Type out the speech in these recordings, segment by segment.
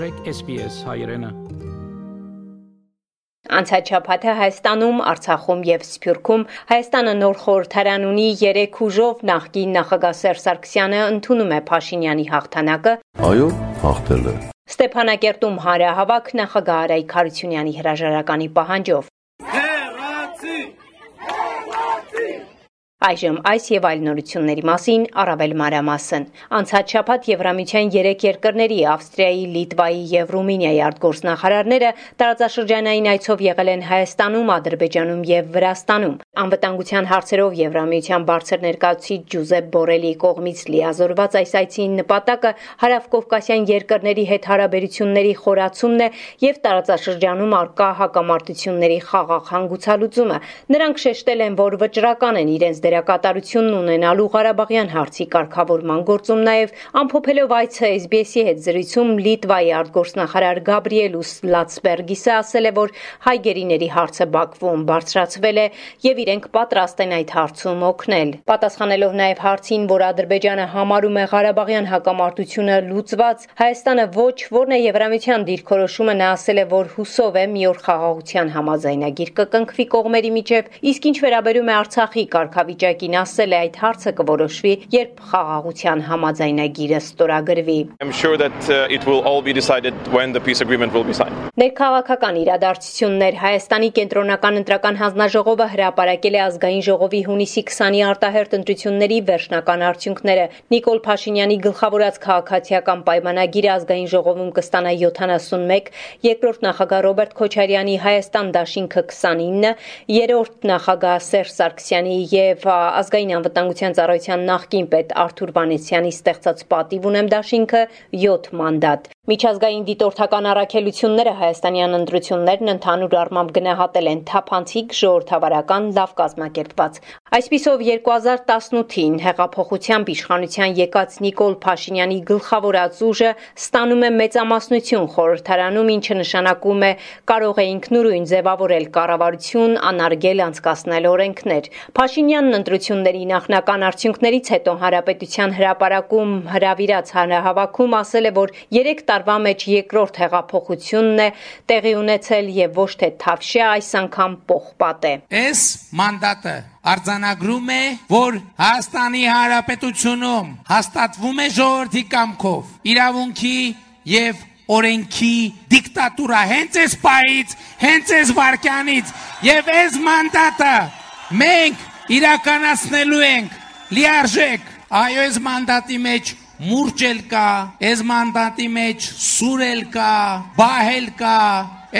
մաղթեք SPS հայրենը։ Անցած շաբաթը Հայաստանում, Արցախում եւ Սփյուռքում Հայաստանը նոր խորհրդարան ունի 3 ուժով նախկին նախագահ Սերժ Սարգսյանը ընդունում է Փաշինյանի հաղթանակը։ Այո, հաղթել է։ Ստեփանակերտում հարահավաք նախագահ Արայք Խարությունյանի հրաժարականի պահանջով։ Այժմ այս եւ այլ նորությունների մասին առավել մանրամասն։ Անցած շաբաթ Եվրամիության 3 երկրների Ավստրիայի, Լիտվայի եւ Ռումինիայի արտգործնախարարները տարածաշրջանային այցով եղել են Հայաստանում, Ադրբեջանում եւ Վրաստանում։ Անվտանգության հարցերով Եվրամիության բարձր ներկայացուցիչ Ջուզեպ Բորելի կողմից լիազորված այս այցի նպատակը հարավկովկասյան երկրների հետ հարաբերությունների խորացումն է եւ տարածաշրջանում արկա հակամարտությունների խաղաղ հանգուցալուծումը։ Նրանք շեշտել են, որ վճռական են իրենց դերակատարությունն ունենալու Ղարաբաղյան հարցի կարգավորման գործում նաև ամփոփելով այցը SBS-ի հետ զրույցում Լիտվայի արտգործնախարար Գաբրիելուս Լացբերգիսը ասել է, որ հայ գերիների հարցը Բաքվում բարձրացվել է եւ իրենք պատրաստ են այդ հարցում օգնել։ Պատասխանելով նաև հարցին, որ Ադրբեջանը համարում է Ղարաբաղյան հակամարտությունը լուծված, Հայաստանը ոչ, որն է Եվրամիության դիրքորոշումը նա ասել է, որ հուսով է մի օր խաղաղության համաձայնագիր կկնքվի կողմերի միջև, իսկ ինչ վերաբերում է Արցախի կարգավիճ վիճակին ասել է այդ հարցը կորոշվի, երբ խաղաղության համաձայնագիրը ստորագրվի։ I'm sure that uh, it will all be decided when the peace agreement will be signed. Ներքաղաքական իրադարձություններ Հայաստանի կենտրոնական ընտրական հանձնաժողովը հրապարակել է ազգային ժողովի հունիսի 20-ի արտահերտ ընտրությունների վերջնական արդյունքները։ Նիկոլ Փաշինյանի գլխավորած քաղաքացիական պայմանագիրը ազգային ժողովում կստանա 71, երկրորդ նախագահ Ռոբերտ Քոչարյանի Հայաստան դաշինքը 29, երրորդ նախագահ Սերժ Սարգսյանի եւ ազգային անվտանգության ծառայության նախկին պետ Արթուր Վանեսյանի ստեղծած պատիվ ունեմ դաշինքը 7 մանդատ։ Միջազգային դիտորդական առաքելությունները հայաստանյան ընտրություններն ընդհանուր առմամբ գնահատել են թափանցիկ ժողովրդավարական լավ կազմակերպված։ Այսպիսով 2018-ին հեղափոխությամբ իշխանության եկած Նիկոլ Փաշինյանի գլխավորած ուժը ստանում է մեծամասնություն խորհրդարանում, ինչը նշանակում է կարող է ինքնուրույն ձևավորել կառավարություն, անարգել անցկасնել օրենքներ։ Փաշինյանն ընտրությունների նախնական արդյունքներից հետո հանրապետության հրապարակում հրավիրած հանրահավաքում ասել է, որ 3 տարվա մեջ երկրորդ հեղափոխությունն է տեղի ունեցել եւ ոչ թե թավշյա այս անգամ պողպատ է։ Այս մանդատը արձանագրում է, որ Հայաստանի Հանրապետությունում հաստատվում է ժողովրդի կամքով իրավունքի եւ օրենքի դիկտատուրա հենց այս պայից, հենց այս վարքյանից եւ այս մանդատը մենք իրականացնելու ենք լիարժեք այո այս մանդատի մեջ մուրճ էլ կա, այս մանդատի մեջ սուր էլ կա, բահ էլ կա,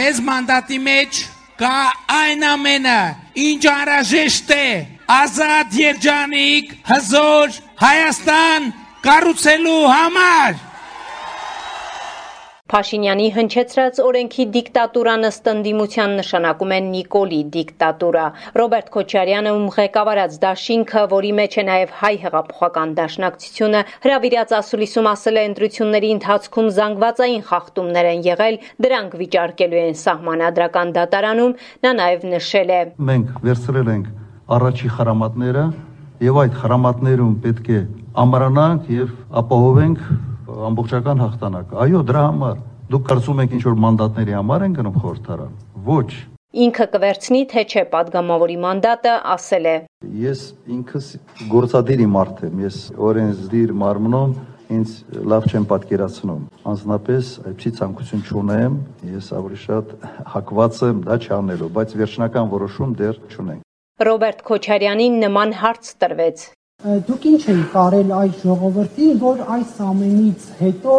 այս մանդատի մեջ կա այն ամենը, ինչ անհրաժեշտ է ազատ երջանիկ հզոր Հայաստան կառուցելու համար Փաշինյանի հնչեցրած օրենքի դիկտատուրան ըստ ընդդիմության նշանակում է Նիկոլի դիկտատուրա։ Ռոբերտ Քոչարյանը ում ղեկավարած դաշինքը, որի մեջ է նաև հայ հեղափոխական դաշնակցությունը, հրավիրած ասուլիսում ասել է ընտրությունների ընթացքում զանգվածային խախտումներ են եղել, դրանք վիճարկելու են սահմանադրական դատարանում, նա նաև նշել է. Մենք վերցրել ենք առաջի խրամատները եւ այդ խրամատներում պետք է ամրանանք եւ ապահովենք ամբողջական հաղթանակ։ Այո, դրա համար։ Դուք կարծում եք ինչ որ մանդատների համար են գնում խորհրդարան։ Ոչ։ Ինքը կվերցնի թե չէ падգամավորի մանդատը, ասել է։ Ես ինքս գործադիրի մարդ եմ, ես օրենսդիր մարմնում ինձ լավ չեմ պատկերացնում։ Անձնապես այդպիսի ցանկություն չունեմ, ես ավելի շատ հակված եմ դա չանելու, բայց վերջնական որոշում դեռ չունենք։ Ռոբերտ Քոչարյանին նման հարց տրվեց։ Դուք ինչ եք կարել այս ժողովրդին, որ այս ամենից հետո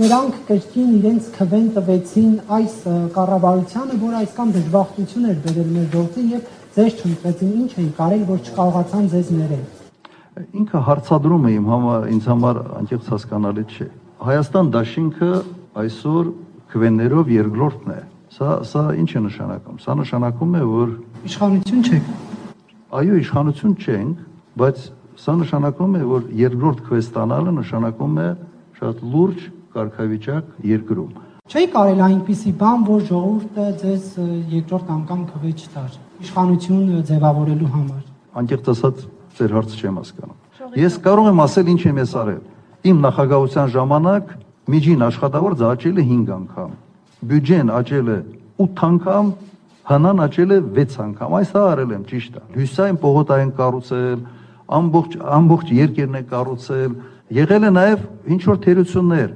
նրանք կրկին իրենց քվեն տվեցին այս կառավարությանը, որ այսքան դժբախտություն էր բերել մեր գործին եւ ձեզ չընտրեցին, ինչ եք կարել, որ չկարողացան ձեզ ներել։ Ինքը հարցադրում է իմ համար ինձ համար անկեղծ հասկանալի չէ։ Հայաստան դաշինքը այսօր քվեններով երկրորդն է։ Սա սա ինչ է նշանակում։ Սա նշանակում է, որ իշխանություն չեք։ Այո, իշխանություն չենք, բայց Սա նշանակում է, որ երկրորդ քվեստանալը նշանակում է շատ լուրջ կարգավիճակ երկրում։ Չէի կարել այնպիսի բան, որ ժողովուրդը ձեզ երկրորդ անգամ քվե չտար իշխանություն ձևավորելու համար։ Անկեղծ ասած, ձեր հարցը չեմ հասկանում։ Ես կարող եմ ասել ինչ եմ ես արել։ Իմ նախագահության ժամանակ Միջին աշխատավորը աճել է 5 անգամ։ Բյուջեն աճել է 8 անգամ, հնան աճել է 6 անգամ։ Այս հա արել եմ ճիշտ է։ Հյուսային պողոտային կառուցել, ամբողջ ամբողջ երկերն է կառուցել, եղել է նաև ինչ որ թերություններ։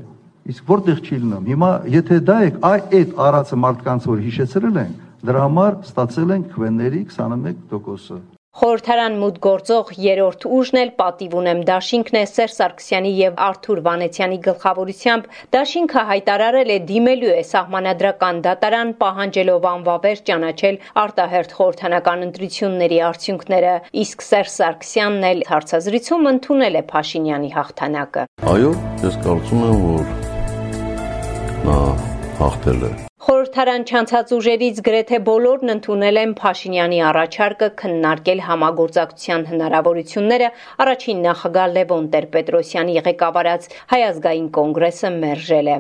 Իսկ որտեղ չի լինում։ Հիմա եթե դա է այ այդ արածը մարդկանց որ հիշեցրել են, դրա համար ստացել են քվեների 21%-ը։ Խորհրդարան մուտք գործող երրորդ ուժն էլ պատիվ ունեմ Դաշինքն է Սերժ Սարգսյանի եւ Արթուր Վանեցյանի գլխավորությամբ Դաշինքը հայտարարել է դիմելու է սահմանադրական դատարան պահանջելով անվավեր ճանաչել արտահերթ խորհրդանական ընտրությունների արդյունքները իսկ Սերժ Սարգսյանն էլ հարցազրույցում ընդունել է Փաշինյանի հաղթանակը Այո, ես կարծում եմ, որ նա հաղթել է Խորհրդարան չանցած ուժերից գրեթե բոլորն ընդունել են Փաշինյանի առաջարկը քննարկել համագործակցության հնարավորությունները առաջին նախագահ Լևոն Տեր-Պետրոսյանի ղեկավարած Հայազգային կոնգրեսը մերժել է։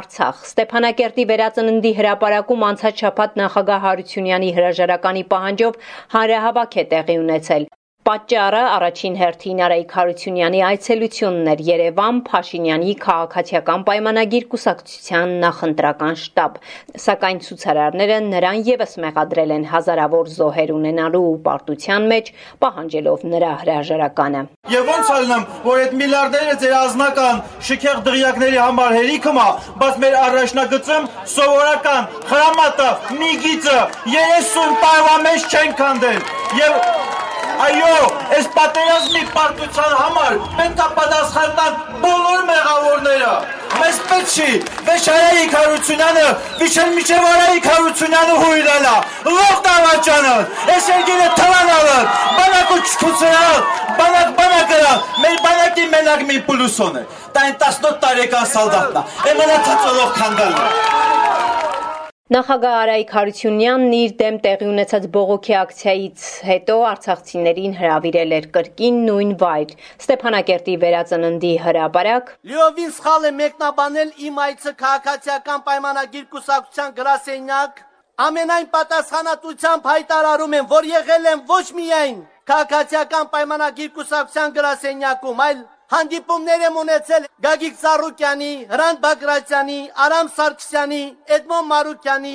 Արցախ. Ստեփանակերտի վերածննդի հրապարակում անցած շաբաթ նախագահ Հարությունյանի հրաժարականի պահանջով հանրահավաք է տեղի ունեցել։ Պատճառը առաջին հերթին Արայիկ Հարությունյանի այցելությունն էր Երևան Փաշինյանի քաղաքացիական պայմանագիր կուսակցության նախընտրական շտաբ, սակայն ցուցարարները նրան եւս մեղադրել են հազարավոր զոհեր ունենալու ու պարտության մեջ, պահանջելով նրա հրաժարականը։ Եվ ոնց ալնեմ, որ այդ միլիարդները ձեր ազնական շքեղ դղյակների համար հերիքը մա, բայց մեր առաջնագծում սովորական խրամատը, միգիծը 30 տարվա մեջ չեն կանդել։ Եվ Այո, այս պատերազմի պարտության համար պետք է պատասխան տան բոլոր մեղավորները։ Մեզ պետք չի Վեշարայի Հարությունյանը, վիշել միջև Արայի Հարությունյանը հույրանա, լող դավաճանը, այս երգերը թվանալը, բանակը չքուցրալ, բանակ բանակը, մեր բանակի մենակ մի պլուսոն է։ Դա այն 18 տարեկան սալդատնա, էմենա թծոլող քանդալը։ Նախագահ Արայիկ Հարությունյանն իր դեմ տեղի ունեցած բողոքի ակցիայից հետո արցախցիներին հրավիրել էր կրկին նույն վայր՝ Ստեփանակերտի վերածննդի հրապարակ։ Լիովին սխալ է մեկնաբանել իմ այցը քաղաքացիական պայմանագիր կուսակցության գրասենյակ։ Ամենայն պատասխանատվությամբ հայտարարում եմ, որ եղել եմ ոչ միայն քաղաքացիական պայմանագիր կուսակցության գրասենյակում, այլ հանդիպումներ եմ ունեցել Գագիկ Ծառուկյանի, Հրանտ Բագրատյանի, Արամ Սարգսյանի, Էդմոն Մարուկյանի,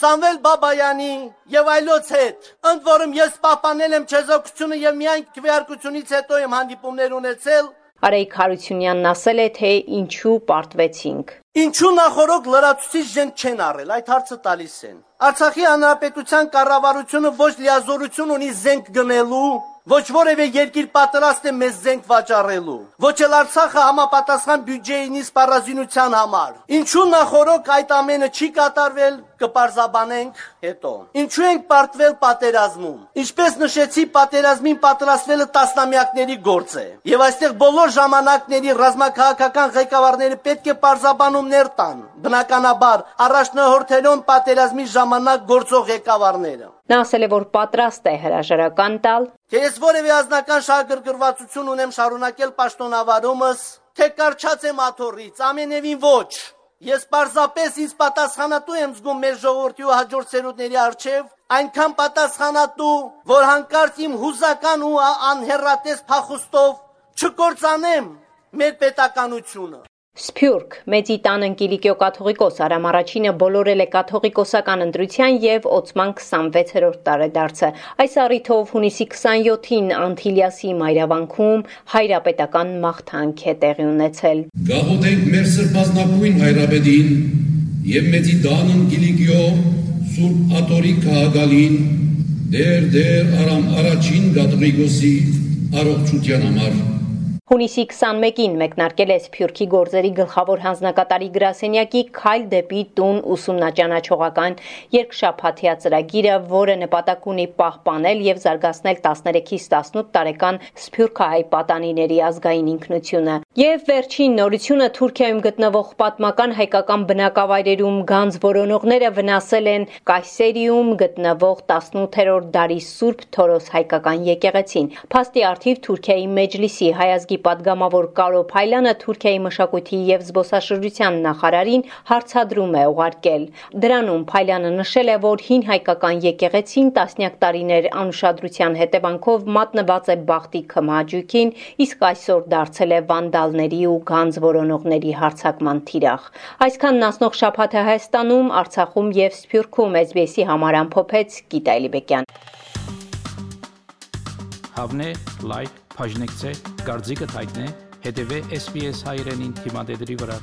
Սամվել Բաբայանի եւ այլոց հետ։ Ընդ որում ես պահպանել եմ չեզոքությունը եւ միայն քվեարկությունից հետո եմ հանդիպումներ ունեցել Արայիկ Հարությունյանն ասել է, թե ինչու պարտվեցինք։ Ինչու նախորոք լրացուցիչ ժենք չեն առել, այդ հարցը տալիս են։ Արցախի հանրապետության կառավարությունը ոչ լիազորություն ունի զենք գնելու, ոչ որևէ երկիր պատրաստ է մեզ զենք վաճառելու, ոչ էլ Արցախը համապատասխան բյուջեինի սպառազինության համար։ Ինչու նախորոք այդ ամենը չի կատարվել, կպարզաբանենք հետո։ Ինչու ենք պարտվել պատերազմում։ Ինչպես նշեցի, պատերազմին պատրաստվելը տասնամյակների գործ է։ Եվ այստեղ բոլոր ժամանակների ռազմաքաղաքական ղեկավարները պետք է պարզաբանումներ տան։ Բնականաբար, առաջնահորթելոն պատերազմի ժամանակ գործող ղեկավարները։ Նա ասել է, որ պատրաստ է հրաժարական տալ, թե ես որևէ ազնական շահագրգռվածություն ունեմ շարունակել պաշտոնավարումս, թե կարճած եմ աթոռից, ամենևին ոչ։ Ես պարզապես ինձ պատասխանատու եմ զգում մեր ժողովրդի ու հաջորդ սերունդների արչև, այնքան պատասխանատու, որ հանկարծ իմ հուզական ու անհերատես փախուստով չկործանեմ մեր պետականությունը։ Սփյուռք. Մեծի տան ընկիլիկյո կաթողիկոս Արամ առաջինը բոլորել է կաթողիկոսական ընտրության եւ Օծման 26-րդ տարեդարձը։ Այս առիթով հունիսի 27-ին Անտիլիասի Մայրավանքում հայրապետական մաղթանք է տեղի ունեցել։ Գաղութենք մեր սրբազնապույն հայրապետին եւ Մեծի տան ընկիլիկյո Սուրբ Ատորի քաղաքալին դեր դեր Արամ առաջին կաթողիկոսի առողջության համար Հունիսի 21-ին մեկնարկել է Սփյուռքի գործերի գլխավոր հանձնակատարի գրասենյակի «Քայլ դեպի տուն» ուսումնաճանաչողական երկշաբաթյա ծրագիրը, որը նպատակ ունի պահպանել եւ զարգացնել 13-ից 18 տարեկան սփյուռքահայ պատանիների ազգային ինքնությունը։ Եվ վերջին նորությունը Թուրքիայում գտնվող պատմական հայկական բնակավայրերում գանձ որոնողները վնասել են Կայսերիում գտնվող 18-րդ դարի Սուրբ Թորոս հայկական եկեղեցին։ Փաստի արդիվ Թուրքիայի Մեջլիսի հայազգի բանակի падգամավոր Կարո Փայլյանը Թուրքիայի մշակույթի եւ զբոսաշրջության նախարարին հարցադրում է ուղարկել։ Դրանում Փայլյանը նշել է, որ հին հայկական եկեղեցին տասնյակ տարիներ անուշադրության հետևանքով մատնված է բախտի քմաճուկին, իսկ այսօր դարձել է վանդալների ու գանձվորոնողների հարցակման թիրախ։ Այսքանն ասնող շփաթը Հայաստանում, Արցախում եւ Սփյուռքում SBS-ի համար ամփոփեց Գիտալիբեկյան։ Հավնե լայք բաժնեկցե, դարձիկը թայտնե, հետեւե SBS հայրենին թիմադեդի վրա։